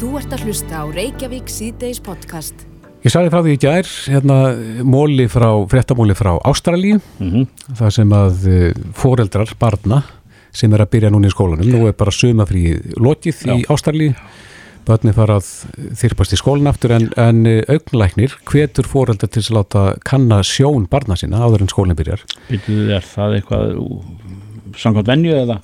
Þú ert að hlusta á Reykjavík síðdeis podcast. Ég sagði frá því í gær, hérna, móli frá, fréttamóli frá Ástralíu, Mhm. það sem að eh, foreldrar, barna, sem er að byrja núna í skólanum, nú er bara sumafrí lokið í Ástralíu, börni fara að þyrpast í skólan aftur, en, en eh, augnlæknir hvetur foreldrar til að láta kanna sjón barna sína áður en skólinn byrjar. Býtuðu er það eitthvað samkvæmt venju eða?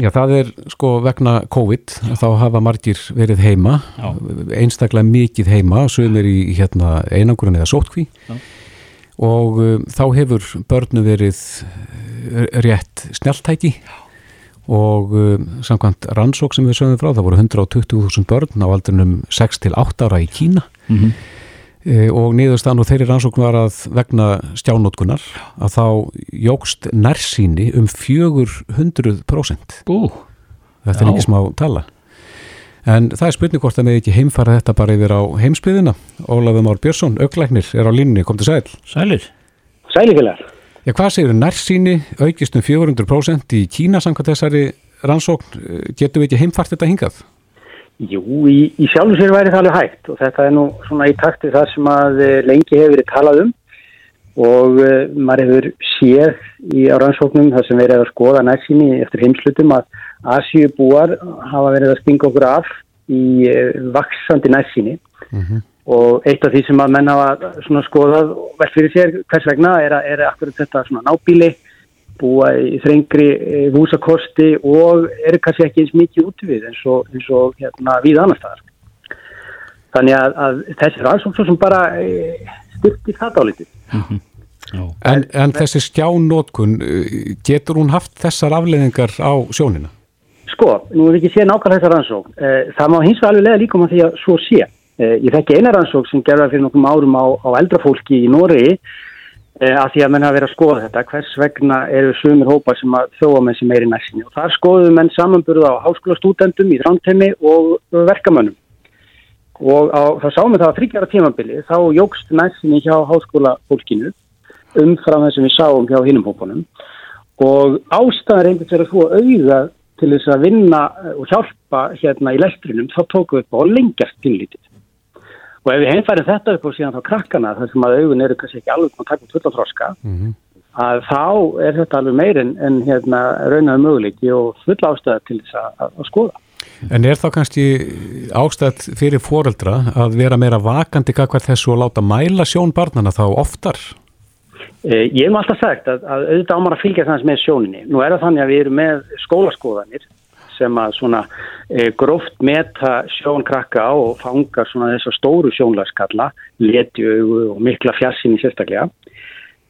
Já, það er sko vegna COVID, þá hafa margir verið heima, Já. einstaklega mikið heima, sumir í hérna, einangurinn eða sótkví Já. og um, þá hefur börnu verið uh, rétt snjáltæki og um, samkvæmt rannsók sem við sögum frá, það voru 120.000 börn á aldrinum 6 til 8 ára í Kína Mm -hmm. E, og niðurstaðan og þeirri rannsókn var að vegna stjánótkunar að þá jógst nærsýni um 400%. Bú, Þetta er ekki smá tala. En það er spurning hvort að með ekki heimfara þetta bara yfir á heimsbyðina. Ólafur Már Björnsson, auglæknir, er á línni, kom til sæl. sælir. Sælífilegar. Já, hvað segir nærsýni aukist um 400% í Kína samkvæmt þessari rannsókn? Eh, Getum við ekki heimfart þetta hingað? Jú, í, í sjálfu sér væri það alveg hægt og þetta er nú svona í takti þar sem að eh, lengi hefur verið talað um og uh, maður hefur séð í árannsóknum þar sem verið að skoða nærsýni eftir heimslutum að Asjubúar hafa verið að stinga okkur af í uh, vaksandi nærsýni. Og eitt af því sem að menn hafa svona skoðað og vel fyrir sér hvers vegna er, að, er akkurat þetta svona nábíli búa í þrengri eh, húsakosti og eru kannski ekki eins mikið út við eins og, eins og hérna, við annar staðar. Þannig að, að þessi rannsókn sem bara e, styrkir það dálítið. Já. En, en þessi skjánótkun, eh, getur hún haft þessar afleðingar á sjónina? Sko, nú ég ekki séð nákvæmlega þessa rannsókn. E, það má hins vegar alveg lega líka um að því að svo sé. E, ég þekki eina rannsókn sem gerða fyrir nokkrum árum á, á eldrafólki í e, að því að menn hafa verið að skoða þetta. Hvers vegna eru sumir hópar sem að þóa með sem meiri næstinni. Og þar skoðuðu menn samanburð á háskólastúdendum í þrántemi og verkamönnum. Og á, þá sáum við það að þryggjara tímabili þá jógst næstinni hjá háskólafólkinu umfram það sem við sáum hjá hinnum hópunum og ástæðan reyndi fyrir að þú að auða til þess að vinna eh, og hjálpa hérna í lestrinum þá tókum við upp á lengjast kynlítið. Og ef við heimfærum þetta upp og síðan þá krakkana þar sem að augun eru kannski ekki alveg að taka út fulla þroska að þá er þetta alveg meir en, hérna raunaðu möguleiki og fulla ástæða til þess að, að, skoða. En er þá kannski ástætt fyrir foreldra að vera meira vakandi hvað þessu og láta mæla sjón barnana þá oftar? Eh, Ég hef alltaf sagt að, að auðvitað ámar að fylgja þess með sjóninni. Nú er það þannig að við erum með skólaskoðanir sem að svona e, gróft meta sjónkrakka og fanga svona þessar stóru sjónlarskalla, letjögu og mikla fjarsýni sérstaklega.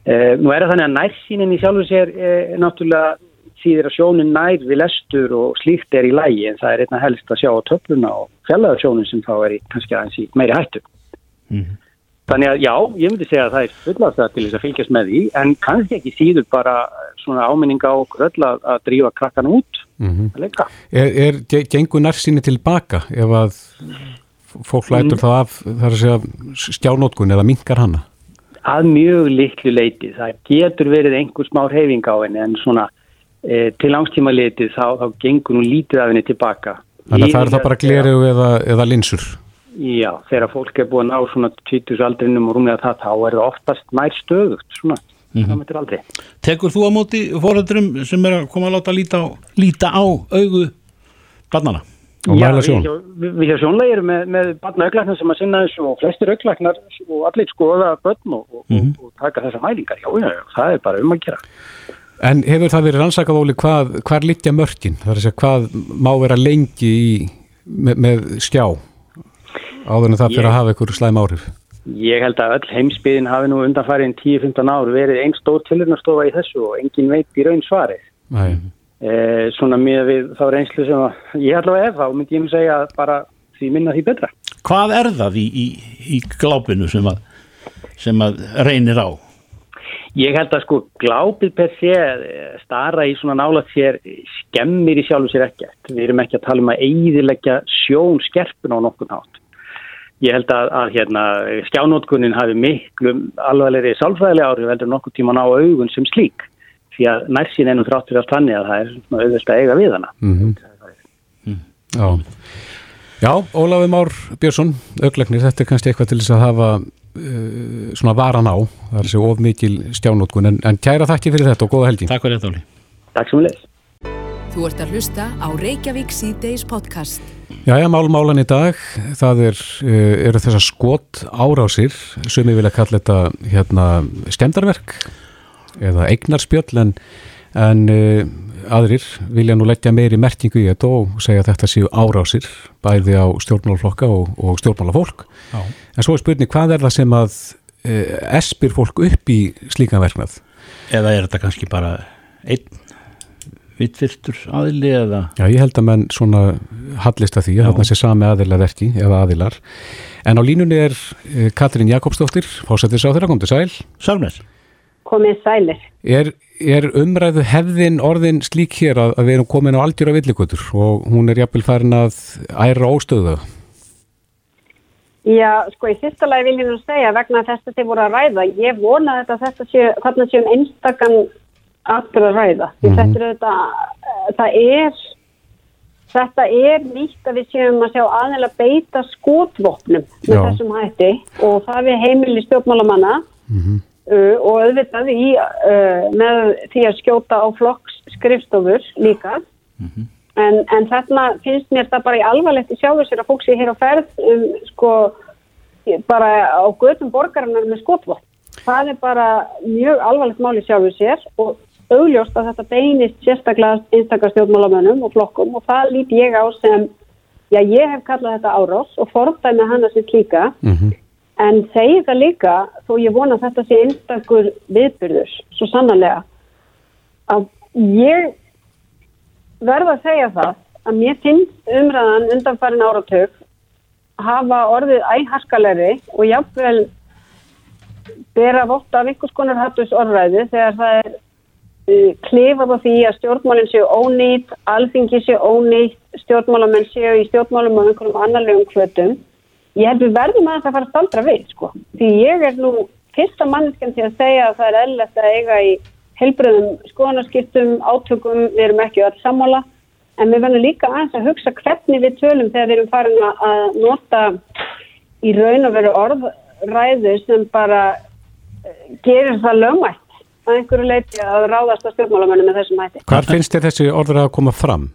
E, nú er það þannig að nærsýnin í sjálfu sér e, náttúrulega þýðir að sjónin nær við lestur og slíkt er í lægi en það er einna helst að sjá á töfluna og fjallaða sjónin sem þá er í kannski aðeins í meiri hættu. Þannig að já, ég myndi segja að það er fullast til þess að fylgjast með því en kannski ekki síður bara svona áminninga á okkur öll að, að drífa krakkan út að leika. Er, er ge- gengur nærsinni tilbaka ef að fólk lætur það af þar að segja skjánótkun eða minkar hana? Að mjög litlu leiti. Það getur verið einhver smá reyfing á henni en svona e, til langstíma litið þá, þá gengur hún lítið af henni tilbaka. Þannig að það er það bara gleru eða, eða linsur. Já, þegar fólk er búin á svona 20 aldrinum og að það, þá er það oftast nær stöðugt svona. Það myndir aldrei. Tekur þú á móti fóröldurum sem er að koma að láta líta á, líta á augu barnana? Og Já, mæla sjón. Við, hjá- við, við hjá sjónlega erum með, með barna auglæknar sem að sinna þessu og flestir auglæknar og allir skoða börn og, og, Mhm. og, og taka þessa mælingar. Já, já, já, það er bara um að gera. En hefur það verið rannsakað óli hvað, hvar liggja mörkin? Það er að segja hvað má vera lengi í, með, með skjá áður en það fyrir að hafa einhver slæm áhrif? Ég held að öll heimsbyðin hafi nú undanfærin 10-15 ár verið einn stór tilhörnastofa í þessu og engin veit í raun svarið. Eh, svona með við þá reynslu sem að ég allavega ef þá myndi ég nú segja bara því minna því betra. Hvað er það í, í, í glápinu sem að, sem að reynir á? Ég held að sko glápið per sé eh, stara í svona nála sér skemmir í sjálfu sér ekkert. Við erum ekki að tala um að eidilegja sjón skerpun á nokkurn hátt. Ég held að, að hérna, skjánótkunin hafi miklu alvarlegri sálfræðilega áhrif heldur nokkur tíman á augun sem slík. Því að nærsinn ennum þráttur allt þannig að það er auðvelt að eiga við hana. Mm Já. Já, Ólafur Már Björnsson, augleiknir, þetta er kannski eitthvað til þess að hafa uh, svona varan á, það er sér of mikil stjánótkun, en, en kæra þakki fyrir þetta og góða helgi. Takk fyrir þetta, Óli. Takk sem við leys. Þú ert að hlusta á Reykjavík síðdeis podcast. Jæja, málmálan í dag, það er, uh, eru þessar skot árásir, sem ég vilja kalla þetta hérna stemdarverk eða eignarspjöll, en, en uh, aðrir vilja nú leggja meiri merkingu í þetta og segja að þetta séu árásir, bæði á stjórnmálaflokka og, og stjórnmálafólk. Já. En svo er spurning, hvað er það sem að uh, espir fólk upp í slíkan verknað? Eða er þetta kannski bara einn vittvirtur aðili eða Já, ég held að menn svona hallist að því að þarna sé sami aðila verki eða aðilar. En á línunni er uh, Katrín Jakobsdóttir, fósættis á þeirra, kom til sæl. Sálnes. komið sælir. Er, er umræðu hefðin orðin slík hér að, að við erum komin á aldjúra villikutur og hún er jafnvel farin að æra óstöðu? Já, sko, í fyrsta lagi vil ég nú segja vegna þess að þið voru að ræða. Ég vona þetta að þetta sé, þarna sé um einstakann aftur að ræða. Því Mhm. þetta er þetta, það er, þetta er nýtt að við séum að sjá aðeins beita skotvopnum með Já. þessum hætti og það við heimili stjórnmálamanna uh, og auðvitað í, uh, með því að skjóta á flokks skrifstofur líka. En, en þarna finnst mér það bara í alvarlegt í sjálfur sér að fólk sé hér á ferð um, sko, bara á götum borgarinnar með skotvopn. Það er bara mjög alvarlegt mál í sjálfur sér og augljóst að þetta beinist sérstaklega einstakar stjórnmálamönnum og flokkum og það lít ég á sem, já ég hef kallað þetta árás og fordæmi hana sem líka Mm en segi það líka þó ég vona þetta sé einstakur viðbyrður, svo sannarlega að ég verða að segja það að mér finnst umræðan undanfærin áratug hafa orðið æharkalegri og jafnvel bera votta af einhvers konar hattus orðræði þegar það er uh, klifað á því að stjórnmálinn séu ónýtt, alþingi séu ónýtt, stjórnmálamenn séu í stjórnmálum og einhverjum annarlegum hvötum. Ég held við verðum að fara að staldra við, sko. Því ég er nú fyrsta manneskjan til að segja að það er eðlilegt að eiga í heilbröðum skoðanarskiptum, átökum, við erum ekki öll sammála, en við verðum líka aðeins að hugsa hvernig við tölum þegar við erum farin að nota í raun og veru orðræðu sem bara eh, gerir það lögmætt að einhverju leiti að ráðast að stjórnmálamennu með þessum hætti. Hvar finnst þér þessi orður að koma fram?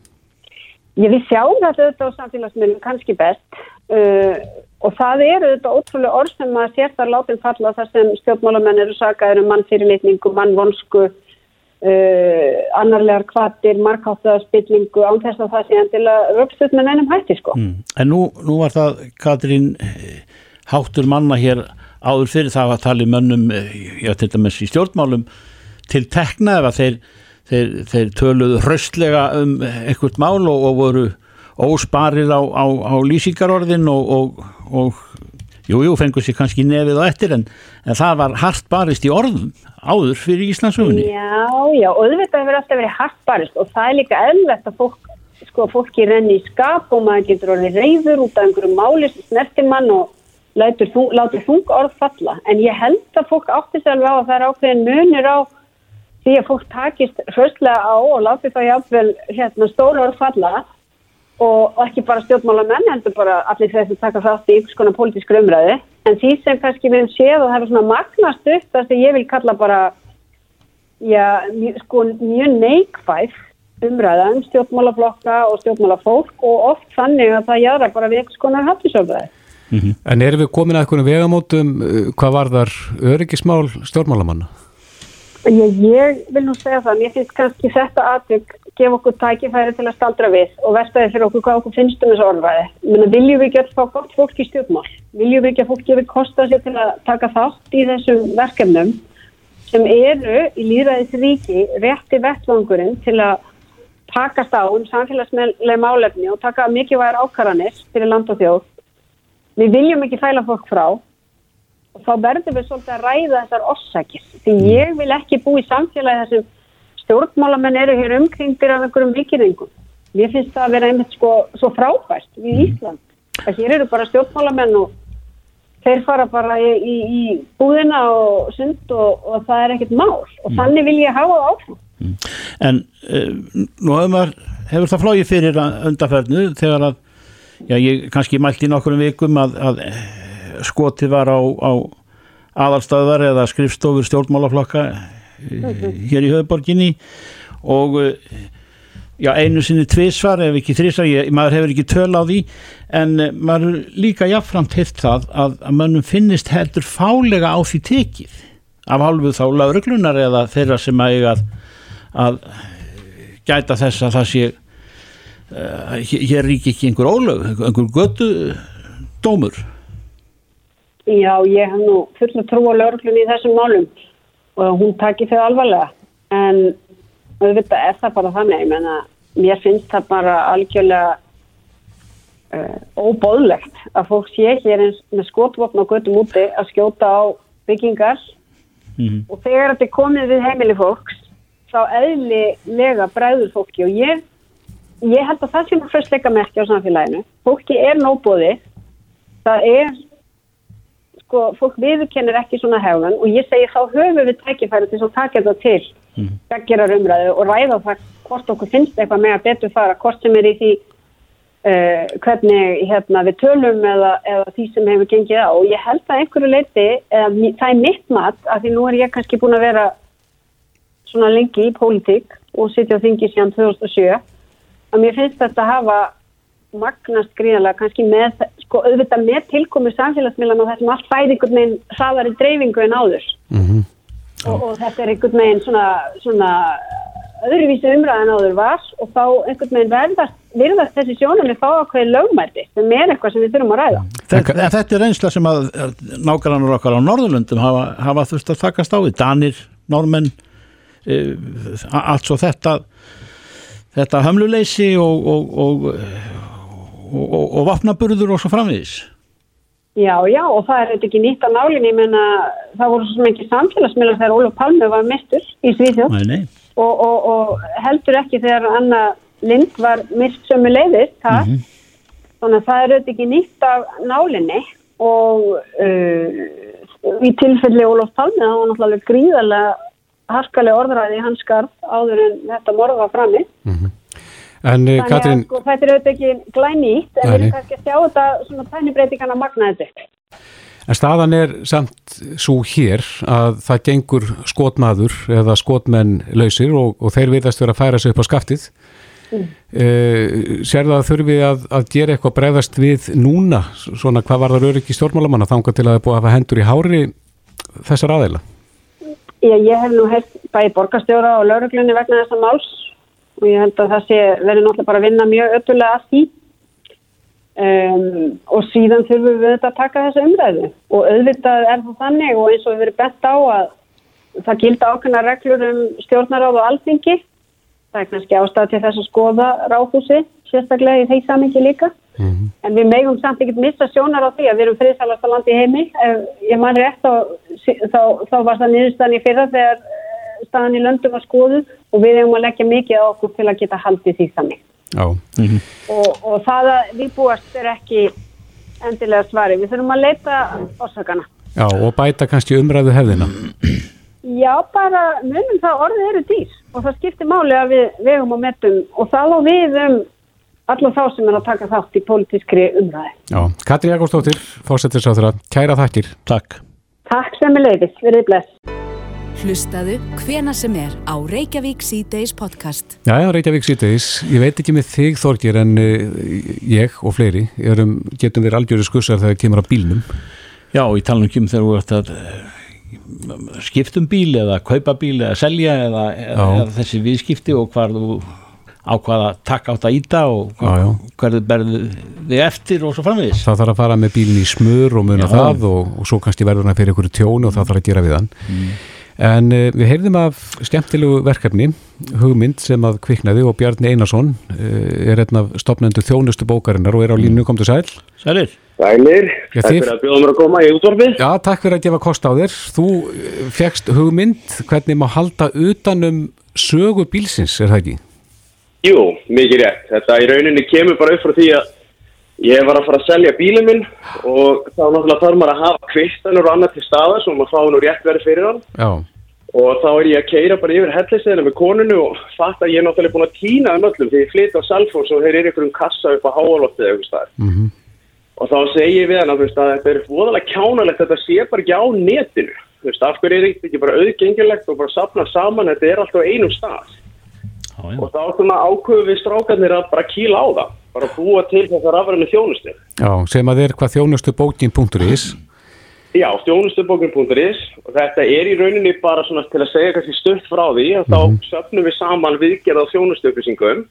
Ég við sjáum þetta auðvitað á samfélagsmiðlum kannski best uh, og það eru auðvitað ótrúlega orð sem að sér þar látin falla þar sem stjórnmálamenn eru sagaður um mannfyrirlitningu, mannvonsku, uh, annarlegar kvatir, markháttaða spillingu án þess að það sé endilega röpstuð með neinum hætti sko. Mm. En nú, nú var það, Katrín, háttur manna hér áður fyrir það að tala mönnum, eh, já, til dæmis í stjórnmálum, til tekna ef að þeir, þeir, þeir töluðu hraustlega um eitthvað mál og, og voru ósparir á, á, á lýsingarorðin og, og, og jú, jú, fengur sér kannski nefið á eftir en, en það var hart barist í orðum áður fyrir Íslandsöfunni. Já, já, og auðvitað hefur alltaf verið hartbarist og það er líka eðlert að fólk, sko, fólki renni í skap og maður getur orðið reyður út af einhverju máli sem snertir mann og látur þung, látur þung orð falla. En ég held að fólk átti sér alveg á að það er ákveðin munur á því að fólk takist hraustlega á og láti það jáfnvel hérna, stóra orð falla og ekki bara stjórnmálamenn heldur bara allir þeir sem taka þátt í ykkur skona pólitískur umræði en því sem kannski við höfum séð og það er svona magnast upp það sem ég vil kalla bara já, sko, mjög neikvæð umræða um stjórnmálaflokka og stjórnmálafólk og oft þannig að það jára bara við ykkur skona hattisöfðaði. En erum við komin að einhvern vegamótum uh, hvað varðar öryggismál stjórnmálamanna? Ég, ég vil nú segja það, mér finnst kannski þetta aðtök gefa okkur tækifæri til að staldra við og verstaði fyrir okkur hvað okkur finnst um þessu orðvæði. Menni, viljum við ekki öll fá gott fólk í stjórnmál? Viljum við ekki að fólk gefi kosta sér til að taka þátt í þessum verkefnum sem eru í líðræðis ríki rétti vettvangurinn til að takast á um samfélagslega málefni og taka mikilvægar ákvarðanir fyrir land og þjóð. Við viljum ekki fæla fólk frá og þá verðum við svolítið að ræða þessar orsakir. Því ég vil ekki bú í samfélagi þar sem stjórnmálamenn eru hér umkringdir af einhverjum vikingum. Mér finnst það að vera einmitt sko svo frábært við Ísland. Að hér eru bara stjórnmálamenn og þeir fara bara í, í, í búðina og sund og, og það er ekkert mál. Og þannig vil ég hafa það áfram. En uh, nú hefur, það flóið fyrir undarferðnu þegar að já, ég kannski mælti í nokkurum vikum að, að eh, skotið var á, á aðalstöðar eða skrifstofur stjórnmálaflokka eh, hér í höfuborginni og eh, já, einu sinni tvísvar ef ekki þrísvar, ég, maður hefur ekki töl á því en maður líka jafnframt hirt það að, að mönnum finnist heldur fálega á því tekið af hálfu þá lauruglunar eða þeirra sem að að, gæta þess að það sé hér ríki ekki einhver ólög, einhver götu dómur Já, ég hef nú full að trúa lauruglunni í þessum málum og hún taki þau alvarlega. En auðvitað er það bara þannig ég menna, mér finnst það bara algjörlega uh, óbóðlegt að fólk sé hér eins með skotvopn á göttum úti að skjóta á byggingar. Mhm. og þegar þetta er komið við heimili fólks þá eðlilega bregður fólki. Og ég, ég held að það sé nú fröstleika merkja á samfélaginu. Fólki er nóbóði það er sko, fólk viðurkennir ekki svona hefðan og ég segi þá höfum við tækifæri til að taka þetta til mm. geggerar umræðu og ræða það hvort okkur finnst eitthvað með að betur fara hvort sem er í því uh, hvernig hérna, við tölum eða, eða því sem hefur gengið á. Og ég held að einhverju leiti, eða, mi- það er mitt mat af því nú er ég kannski búin að vera svona lengi í pólitík og sitja á þingi síðan 2007 að mér finnst þetta að hafa magnast gríðarlega kannski með, sko, auðvitað með tilkomu samfélagsmiðlan og þessum allt fæði einhvern veginn hraðari dreifingu en áður. Og, og þetta er einhvern veginn svona, svona öðruvísi umræðan áður var og þá einhvern veginn verðast, virðast þessi sjónum við fá ákveði lögmæti sem er eitthvað sem við þurfum að ræða. Þetta, en þetta er reynsla sem að nákvæmlega okkar á Norðurlundum hafa, hafa þurft að takast á við. Danir, Normenn e, allt svo þetta þetta hömluleysi og og, og, og, vapnaburður og svo framvegis? Já, já, og það er þetta ekki nýtt að nálinni, ég menna það voru svo mikið samfélagsmiðlar þegar Ólaf Palme var mistur í nei, og, og, og heldur ekki þegar Anna Lind var mist sömu leiðist, það. Þannig að það er auðvitað ekki nýtt af nálinni. Og uh, í tilfelli Ólaf Palme það var náttúrulega gríðarlega harkalega orðræði hans skarf áður en þetta morð var frammi. En eh, Þannig Katrín, að sko, þetta er auðvitað ekki glænýtt en við erum kannski að sjá þetta svona tænibreitingan að magna þetta. en staðan er samt svo hér að það gengur skotmaður eða skotmenn lausir og, og þeir viðast vera að færa sig upp á skaftið. Mm. sér það að þurfi að, að gera eitthvað bregðast við núna, svona hvað var það öryggi stjórnmálamanna þangað til að það er búið að hafa hendur í hári þessar aðeila? Já, ég hef nú heilt bæði borgarstjóra og lauruglunni vegna þessa máls og ég held að það sé verið náttúrulega bara að vinna mjög öttulega að því. Um, og síðan þurfum við þetta að taka þessa umræðu. Og auðvitað er það þannig og eins og við verið bett á að það gilda ákveðna reglur um stjórnaráð og alþingi. Það er kannski ástæð til þess að skoða ráðhúsi sérstaklega í þeir samingi líka en við megum samt ekkert missa sjónar á því að við erum friðsælasta land í heimi. Ef ég man rétt þá, þá, þá var það niðurstaðan í fyrra þegar eh, staðan í löndum var skoðuð og við hefum að leggja mikið á okkur til að geta haldið því þannig. Já, og, og það að við búast er ekki endilega svari, við þurfum að leita orsakana. já og bæta kannski umræðu hefðina. Já, bara munum það orðið eru dýr og það skiptir máli að við vegum og metum. Og það á við um alla þá sem er að taka þátt í pólitískri umræði. Já, Katrín Jakobsdóttir, fórsettisáþra, kæra þakkir. takk Takk sem er leiðis, verið bless. Hlustaðu hvena sem er á Reykjavík C-Days podcast. Já, já, Reykjavík síðdeis, ég veit ekki með þig Þorgir en uh, ég og fleiri erum, getum verið algjöru skussar þegar kemur á bílnum. Já, ég tala ekki um þegar þú ert að eh, skipta um bíl eða kaupa bíl eða selja eða, eða þessi viðskipti og hvar þú ákvaða að taka átt að íta og hverðu berðu þig eftir og svo framvegis Það þarf að fara með bílinn í smur og muna Já. það og, og svo kannski verður hann fyrir ykkur tjóni og það þarf að gera við hann. En uh, við heyrðum af skemmtilegu verkefni, hugmynd sem að kviknaði og Bjarni Einarsson uh, er einn af stopnendur þjónustu bókarinnar og er á línu komdu sæl. Sælir, Sælir, Já, takk þið- fyrir að bjóða mér að koma í útvarfið. Já, takk fyrir að gefa kost á þér. Þú uh, fegst hugmynd hvernig má halda utanum sögu bílsins, er það ekki? Jú, mikið rétt. Þetta í rauninni kemur bara upp frá því að ég var að fara að selja bílinn minn og þá náttúrulega þarf maður að hafa kvistanur og annað til staðar svo maður fá nú rétt verið fyrir hann. Já, og þá er ég að keira bara yfir hellisegina með konunu og fatt að ég er náttúrulega búin að týna þeim öllum því ég flyt á Salfors og þeir eru ykkur um kassa upp á háaloftið eða eitthvað staðar. Mhm. Og þá segi ég við hann að, þetta er voðalega kjánalegt, þetta sé bara ekki á netinu. Af hverju er þetta ekki bara auðgengilegt og bara sapna saman, þetta er alltaf á einum stað. Já, já. Og þá svona ákveðu við strákarnir að bara kýla á það, bara búa til þessar rafræðinu þjónustu. Já, sem að er hvað þjónustubókin.is Já, þjónustubókun.is og þetta er í rauninni bara svona til að segja kannski stutt frá því að þá söfnum við saman viðgerð á þjónustuupplýsingum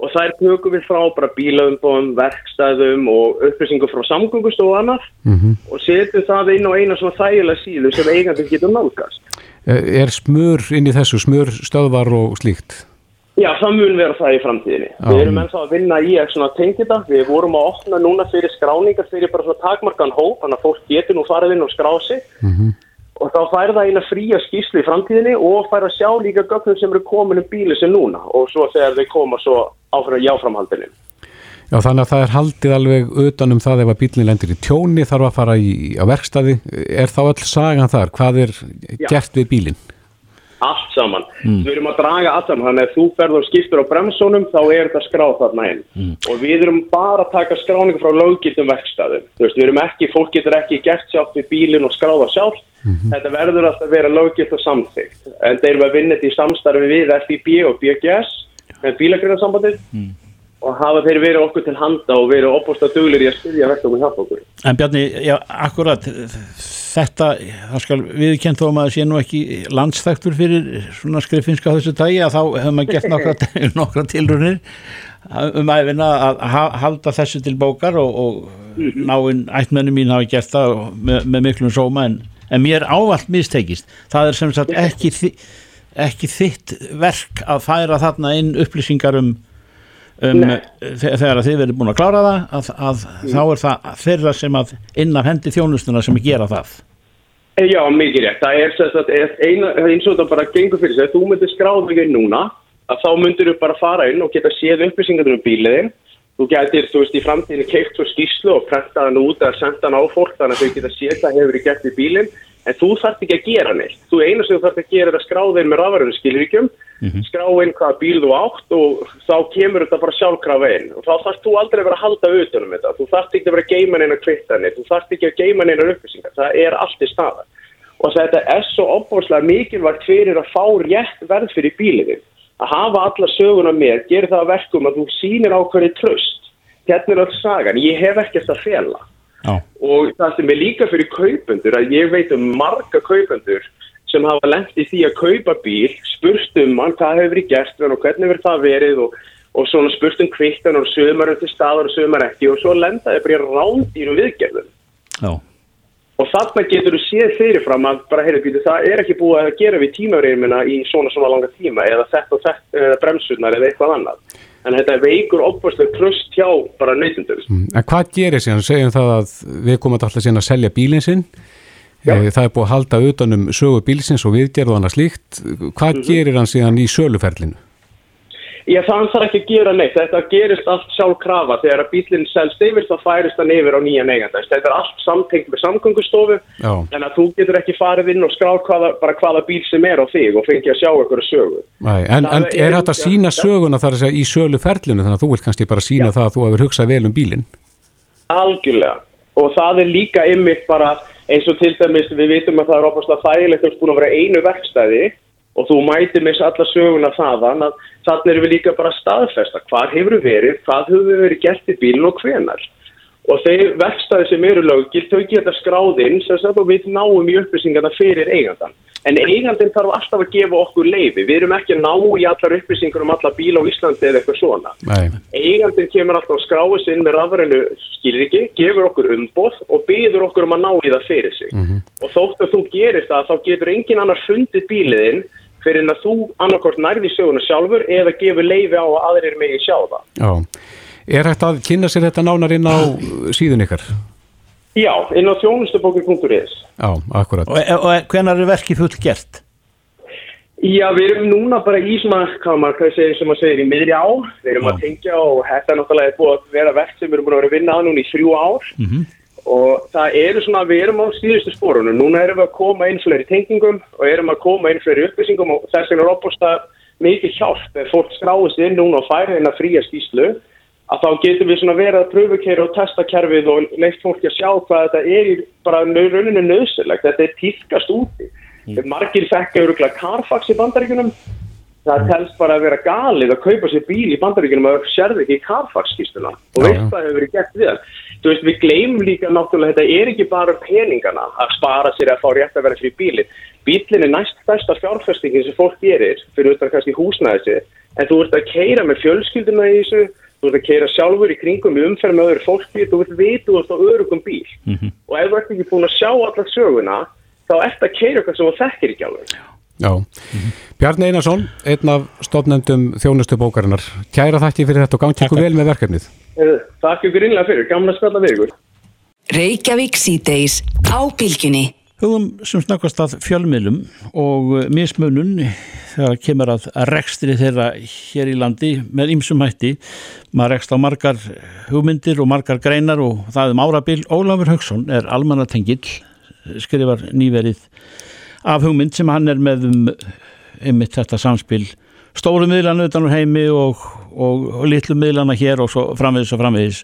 og þær tökum við frá bara bílaumbóðum, verkstæðum og upplýsingum frá samgöngustofu og annað Mhm. og setjum það inn á eina svona þægilega síðu sem eigandi getur nálgast. Er smur inn í þessu, smur stöðvar og slíkt? Já, það mun vera það í framtíðinni. Já. Við erum ennþá að vinna í að svona tengja þetta. Við vorum að opna núna fyrir skráningar fyrir bara svona takmarkan hóp, þannig að fólk getur nú farið inn og skrá sig. Mhm. Og þá fær það eina fría skýslu í framtíðinni og fær að sjá líka gögnum sem eru komin um bíli sem núna og svo þegar þau koma svo áfram jáframhaldinu. Já, þannig að það er haldið alveg utan um það ef að bílinn lendir í tjóni, þarf að fara í, á verkstæði. Er þá öll sagan þar? Hvað er Já. gert við bílinn? Allt saman. Við erum að draga allt saman, þannig að þú ferð og skiptur á bremsónum þá er þetta skráð þarna inn. Og við erum bara að taka skráningu frá löggildum verkstæðum. Þú veist, við erum ekki, fólk getur ekki gert sjálft við bílinn og skráða sjálft. Þetta verður alltaf að vera löggild og samþygt. En þeir eru að vinna þetta í samstarfi við FIB og BGS, með bílagrinnarsambandið. Og hafa þeir verið okkur til handa og verið opbúst duglir í að styðja verktum og hjálpa okkur. En Bjarni, já, akkurat þetta, það skal viðkjönd þó að maður sé nú ekki landsþæktur fyrir svona skrifinska þessu tægi að þá hefur maður gert nokkra, nokkra tilrunir um að ha- halda þessu til bókar og, og náinn ættmenni mín hafi gert það með, með miklum sóma en, en mér ávallt mistekist það er sem sagt ekki, ekki þitt verk að færa þarna inn upplýsingar um um, þegar að þið verið búin að klára það að, að þá er það þeirra sem að inn af hendi þjónustuna sem að gera það Eh, Já, mikið rétt. Það er er eina, eins og þetta bara gengur fyrir sig. Ef þú myndir skráða þig inn núna, að þá myndir þú bara fara inn og geta séð upplýsingar um bíliðin. Þú getur, þú veist, í framtíðinu keift svo skýslu og prenta hann út eða senda hann á fólk þannig að þau geta séð hvað hefur verið gert í bílinn. En þú þarft ekki að gera neitt. Þú eina sem þú þarft að gera er að skráða inn með rafverðinu skilríkjum, skrá inn hvaða bíl þú átt og þá kemur þetta bara sjálfkrafa inn. Og þá þarft þú aldrei að vera að halda utan um þetta. Þú þarft ekki að vera að geima neina kvittanir, þú þarft ekki að geima neina upplýsingar. Það er allt í staðar og þetta er svo opbóðslega mikilvægt fyrir að fá rétt verð fyrir bíliðin. Að hafa alla söguna með, gerir það að verkum að þú sýnir ákveðið tröst. Hérna er öll sagan, ég hef ekkert að fela. Já, Og það sem er líka fyrir kaupendur, að ég veit um marga kaupendur sem hafa lent í því að kaupa bíl, spurst um hann hvað hefur verið gert og hvernig verið það verið og, og svona spurst um kvittan og sömur til staðar og sömur ekki og svo lendaði bara í rándýrum viðgerðum. já, Og þarna getur þú séð fyrirfram að bara, heyrðu, býtu, það er ekki búið að gera við tímafreimina í svona svona langa tíma eða þetta og þetta, eða bremsurnar eða eitthvað annað. En þetta veikur opvarslega tröst hjá bara neytundur. Mm, En hvað gerir síðan? Segjum það að við komum alltaf síðan að selja bílinn sinn. Já. Eh, Það er búið að halda utanum sögu bílsins og viðgerð og annað slíkt. Hvað gerir hann síðan í söluferlinu? Ég það hann þarf ekki að gera neitt. Þetta gerist allt sjálf krafa. Þegar að bílinn selst yfir þá færist hann yfir á nýja neiganda. Þetta er allt samtengt með samgöngustofu. En að þú getur ekki farið inn og skráð hvaða, bara hvaða bíl sem er á þig og fengi að sjá eitthvað sögu. Æ, en, en er- hægt að sína söguna þar að segja í söluferlinu þannig að þú vilt kannski bara sína það að þú hefur hugsað vel um bílinn? Algjörlega. Og það er líka ymmið bara eins og til dæmis við vitum að það er og þú mætir með alla söguna þaðan að þannig erum við líka bara að staðfesta hvað hefur verið, hvað hefur verið gert í bílinn og hvenar. Og þeir verkstæði sem eru löggild, þau geta skráð inn sem sagt og við náum í upplýsingarna fyrir eigandan. En eigandinn þarf alltaf að gefa okkur leifi. Við erum ekki að ná í allar upplýsingar um alla bíla á Íslandi eða eitthvað svona Nei. eigandinn kemur alltaf að skráa sig inn með rafrænu skilriki, gefur okkur umboð og byður okkur um að ná í það fyrir sig. Og þótt að þú gerir það, þá getur engin annar fundið bíliðinn fyrir en að þú annarkort nærði söguna sjálfur eða gefur leifi á að aðrir megi sjá það. Já. Er hægt að kynna sér þetta nánar inn á síðun ykkar? Já, inn á þjónustubókir.is. Já, akkurat. og, og hvenar er verkið full gert? Já, við erum núna bara í svona, hvað segir, sem maður segir, í miðri á. Við erum Já. að tengja og þetta er náttúrulega búið að vera verk sem við erum búin að vera að vinna að núna í þrjú ár. Og það eru svona, við erum á síðustu spórunum, núna erum við að koma inn fleiri tengingum og erum að koma inn fleiri upplýsingum og þess vegna er opbúrsta mikið hjálp ef fólk skráist inn núna og færi inn að fría skýslu að þá getum við svona verið að pröfukera og testa kerfið og leitt fólki að sjá hvað þetta er í bara rauninu nöðsilegt, þetta er týrkast úti. Mm. Margir fekka öruglega Carfax í bandaríkunum, það telst bara að vera galið að kaupa sér bíl í bandaríkunum og sérði ekki Carfax skýstuna og veist hvað hefur verið gert við það. Þú veist, við gleymum líka náttúrulega þetta er ekki bara peningana að spara sér að fá rétt að vera fyrir bílinn. Bílinn er næst besta fjárfestingin sem fólk gerir fyrir auðvitað kannski húsnæðisi en þú ert að keira með fjölskylduna í þessu þú ert að keira sjálfur í kringum í umferð með öðru fólki, þú ert veit þú ert á örugum bíl Já, mm -hmm. Bjarni Einarsson einn af stofnendum þjónustu bókarinnar kæra þætti fyrir þetta og gangi ykkur vel með verkefnið Takk ykkur innlega fyrir, gamla spjalla við ykkur Reykjavík síðdeis á bylginni Hugum sem snakast að fjölmiðlum og mismunun þegar kemur að rekstri þeirra hér í landi með ymsum hætti. Maður rekst á margar hugmyndir og margar greinar og það um árabil. Ólafur Högson er almannatengill, skrifar nýverið af hugmynd sem hann er með um einmitt þetta samspil stóru miðlanu utan úr heimi og, og, og litlu miðlana hér og svo framvegis og framvegis.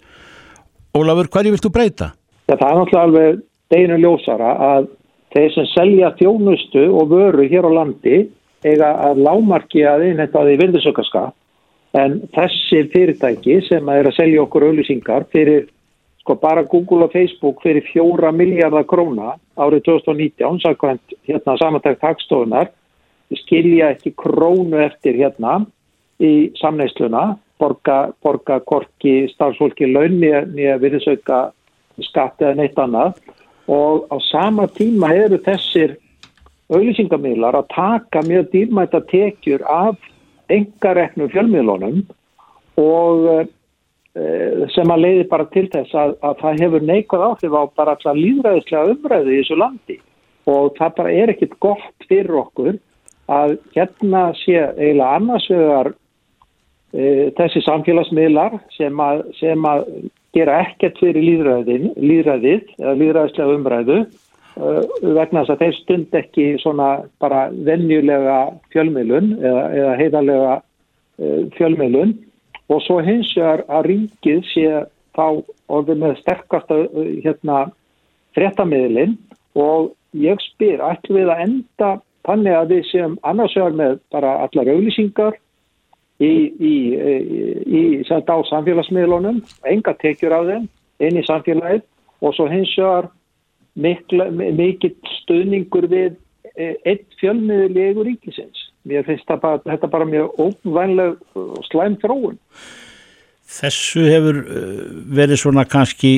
Ólafur, hverju vilt þú breyta? Ja, það er náttúrulega alveg deginu ljósara að þeir sem selja þjónustu og vöru hér á landi eiga að lámarki að innhetta því virðisökkaska en þessi fyrirtæki sem er að selja okkur auðlýsingar fyrir sko bara Google og Facebook fyrir fjóra miljardar króna árið 2019 sakvæmt hérna samantækt hagstofunar skilja ekki krónu eftir hérna í samneisluna borga, borga korki starfsfólki laun nýja virðisauka skatt eða neitt annað. Og á sama tíma eru þessir auðlýsingamílar að taka mjög dýrmæta tekjur af engareknum fjölmiðlunum og e, sem að leiði bara til þess að, að það hefur neikvæð áhrif á bara alltaf líðræðislega umræðu í þessu landi. Og það bara er ekkit gott fyrir okkur að hérna sé eiginlega annarsvegar e, þessi samfélagsmiðlar sem að, sem að gera ekkert fyrir líðræðið eða líðræðislega umræðu Uh, vegna þess að þeir stund ekki svona bara vennjulega fjölmiðlun eða, eða heiðarlega fjölmiðlun og svo hins vegar að ríkið sé þá orðið með sterkasta hérna fréttamiðlin og ég spyr, ætlum við að enda þannig að við séum annars vegar með bara allar auðlýsingar í, í, í, á samfélagsmiðlunum, enga tekjur af þeim inn í samfélagið og svo hins vegar mikill stuðningur við e, einn fjölmiðlegu ríkisins. Mér finnst bara, þetta bara mjög óvænleg og slæm þróun. Þessu hefur e, verið svona kannski,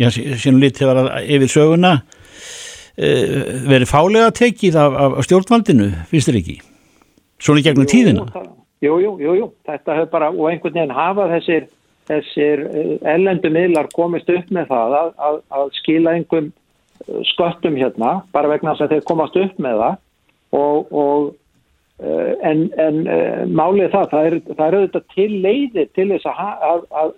já, sínum lítið var að yfir söguna, e, verið fálega tekið af, af stjórnvaldinu, finnst þér ekki? Svona gegnum jú, tíðina? Jú, jú, jú, jú, þetta hefur bara, og einhvern veginn hafa þessir, þessir ellendu miðlar komist upp með það að, að, að skila einhverjum sköttum hérna bara vegna þess að þeir komast upp með það og, og en, en eh, málið það það er, það er auðvitað til leiðir til þess að, að, að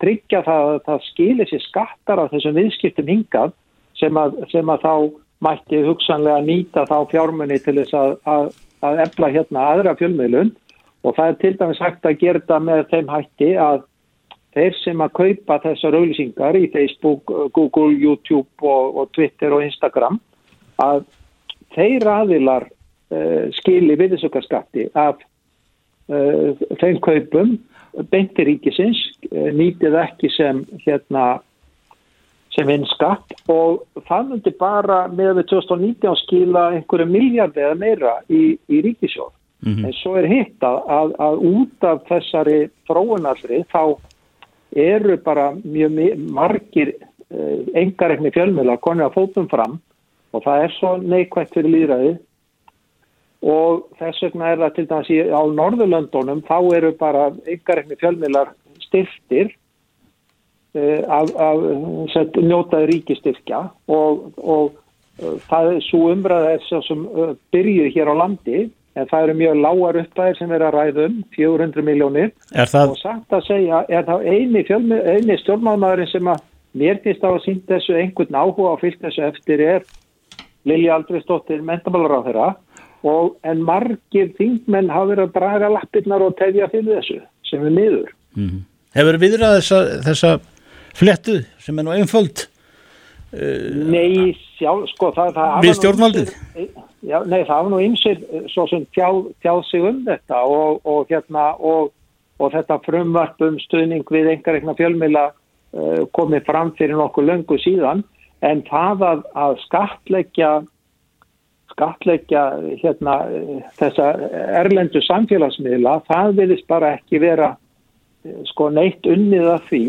tryggja það að það skilir sér skattar af þessum viðskiptum hingað sem að, sem að þá mætti hugsanlega nýta þá fjármunni til þess að efla hérna aðra fjölmiðlun. Og það er til dæmis hægt að gera þetta með þeim hætti að þeir sem að kaupa þessar auðlýsingar í Facebook, Google, YouTube og, og Twitter og Instagram að þeir aðilar skili viðsökkarskatti af uh, þeim kaupum beintiríkisins uh, nýtið ekki sem hérna sem vinskatt og það myndi bara með við 2019 skila einhverju miljardi eða meira í, í ríkisjóð. Mm -hmm. En svo er hitt að, að, að út af þessari fróunallri þá eru bara mjög margir uh, engarekni fjölmjöla konið að fótum fram og það er svo neikvægt fyrir líðræði og þess vegna er það til dæmis í, á Norðurlöndunum þá eru bara engarekni fjölmjölar styrftir uh, af, af set, njótaði ríkistyrkja og, og uh, það er svo umræða sem byrjuð hér á landi en það eru mjög lágar uppæðir sem er að ræðum 400 miljónir það... og samt að segja er það eini, eini stjórnmáðmaðurinn sem að mér finnst það að sínt þessu einhvern áhuga á fyllt þessu eftir er Lilja Aldriðsdóttir mentamálar á þeirra og en margir þingmenn hafa verið að draga lappirnar og tefja fyrir þessu sem er miður. Mm. Hefur viðrað þessa, þessa flettu sem er nú einföld? Nei, sjálf, sko það, það Við stjórnvaldið? Já, nei, það var nú ymsir svo sem tjáð, tjáð sig um þetta og, og hérna og, og þetta frumvarp um stuðning við einhverjum fjölmila uh, komið fram fyrir nokkuð löngu síðan en það að, að skatleggja skatleggja hérna þessa erlendu samfélagsmiðla, það vilist bara ekki vera sko neitt unnið af því.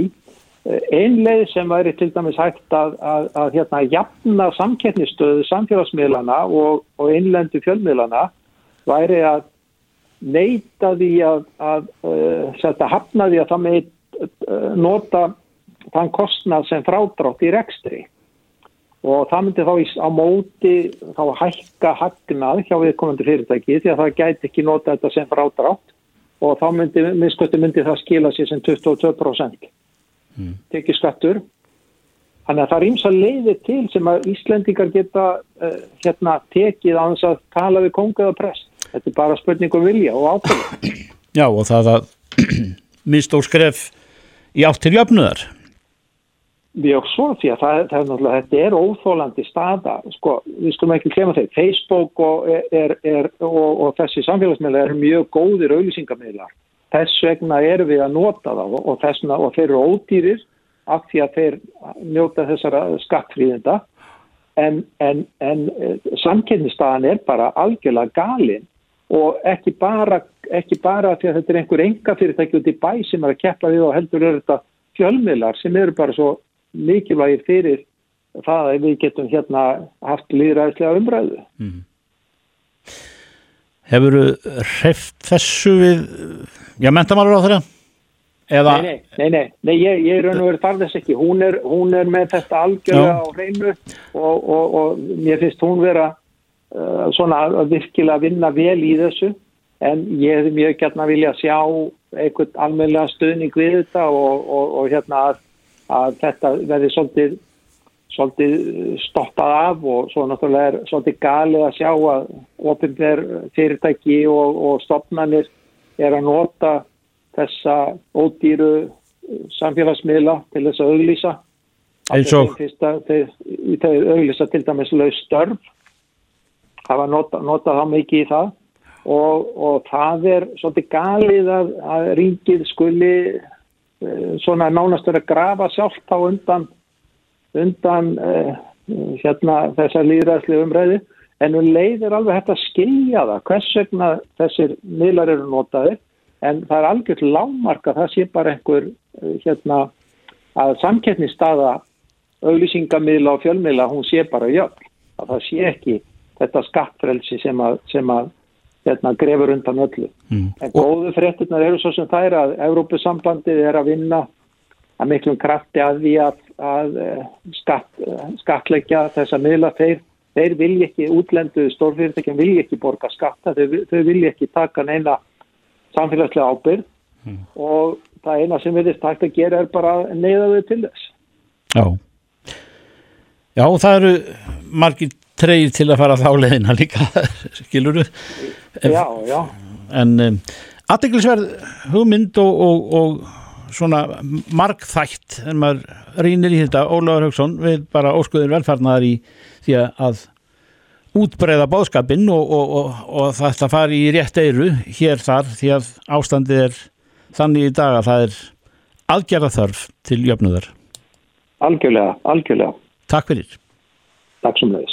Einleið sem væri til dæmis hægt að, að, að hérna jafna samkettnistöðu samfélagsmiðlana og, og innlendu fjölmiðlana væri að neyta því að, að uh, setja hafna því að það með uh, nota þann kostnað sem frádrátt í rekstri og það myndi þá á móti þá hækka hagnað hjá viðkomandi fyrirtæki því að það gæti ekki nota þetta sem frádrátt. Og þá myndi, myndi það skila sér sem 22% mm. tekið skattur þannig að það er ímsa leiðir til sem að Íslendingar geta uh, hérna tekið á þess að tala við kongaða prest. Þetta er bara spurningum vilja og ákveða Já og það að mist og skref í átt Já, svo því að það, það er náttúrulega, þetta er óþólandi staða, sko, við skulum ekki klema þeir, Facebook og, er, er, og, og þessi samfélagsmiðla er mjög góðir auðlýsingamíðlar, þess vegna erum við að nota það og, þessna, og þeir eru ódýrir af því að þeir njóta þessara skattfríðenda, en, en, en samkynnistaðan er bara algjörlega galinn og ekki bara, ekki bara því að þetta er einhver enga fyrirtæki út í bæ sem er að keppa við og heldur eru þetta fjölmiðlar sem eru bara svo mikilvægir fyrir það að við getum hérna haft líðræðislega umræðu. Mm. Hefur þú hreift þessu við, já, mentamálur á þeirra? Eða... Nei, nei, nei, nei, nei ég, ég raun og verið þess ekki. Hún er, hún er með þetta algjörlega á hreinu og, og, og mér finnst hún vera uh, svona að virkilega vinna vel í þessu en ég hefði mjög gætna vilja sjá einhvern almeinlega stuðning við þetta og, og hérna að að þetta verði svolítið, svolítið stoppað af og svo náttúrulega er svolítið galið að sjá að ofinver fyrirtæki og, og stopnarnir er að nota þessa ódýru samfélagsmiðla til þess að auglýsa. Eins og? þeir auglýsa til dæmis laus störf hafa notað nota það mikið í það. Og, og það er svolítið galið að, að ringið skuli Eh, svona nánast verið að grafa sjálft á undan undan uh, hérna þessar líðræðslega umræði en um leið er alveg hægt að skilja það hvers vegna þessir miðlar eru notaði en það er algjört lámarka það sé bara einhver uh, hérna að samkettnistaða auglýsingamíðla og fjölmiðla hún sé bara jöfn. Að það sé ekki þetta skattfrelsi sem að, sem að hérna, grefur undan öllu. Mm. En góðu fréttunar eru svo sem það er að Európusambandið er að vinna að miklum krafti að því að, að eh, skatt, eh, skattleggja þessa miðla þeir, þeir vilja ekki útlendu stórfyrirtækjum vilja ekki borga skatta, þau, þau vilja ekki taka neina samfélagslega ábyrg mm. og það eina sem við erum takt að gera er bara neyða þau til þess. Já. Já, það eru margir treyir til að fara þá leðina líka, skilur þú? Já, já. En um, aðdeglisverð hugmynd og, og, og svona markþætt en maður rínir í þetta, Ólaður Haugsson við bara óskuður velfarnar í því að útbreyða báðskapinn og, og þetta fari í rétt eiru hér þar því að ástandið er þannig í dag að það er aðgerða þörf til jöfnuðar. Algjörlega, algjörlega. Takk fyrir. Takk sem leiðis.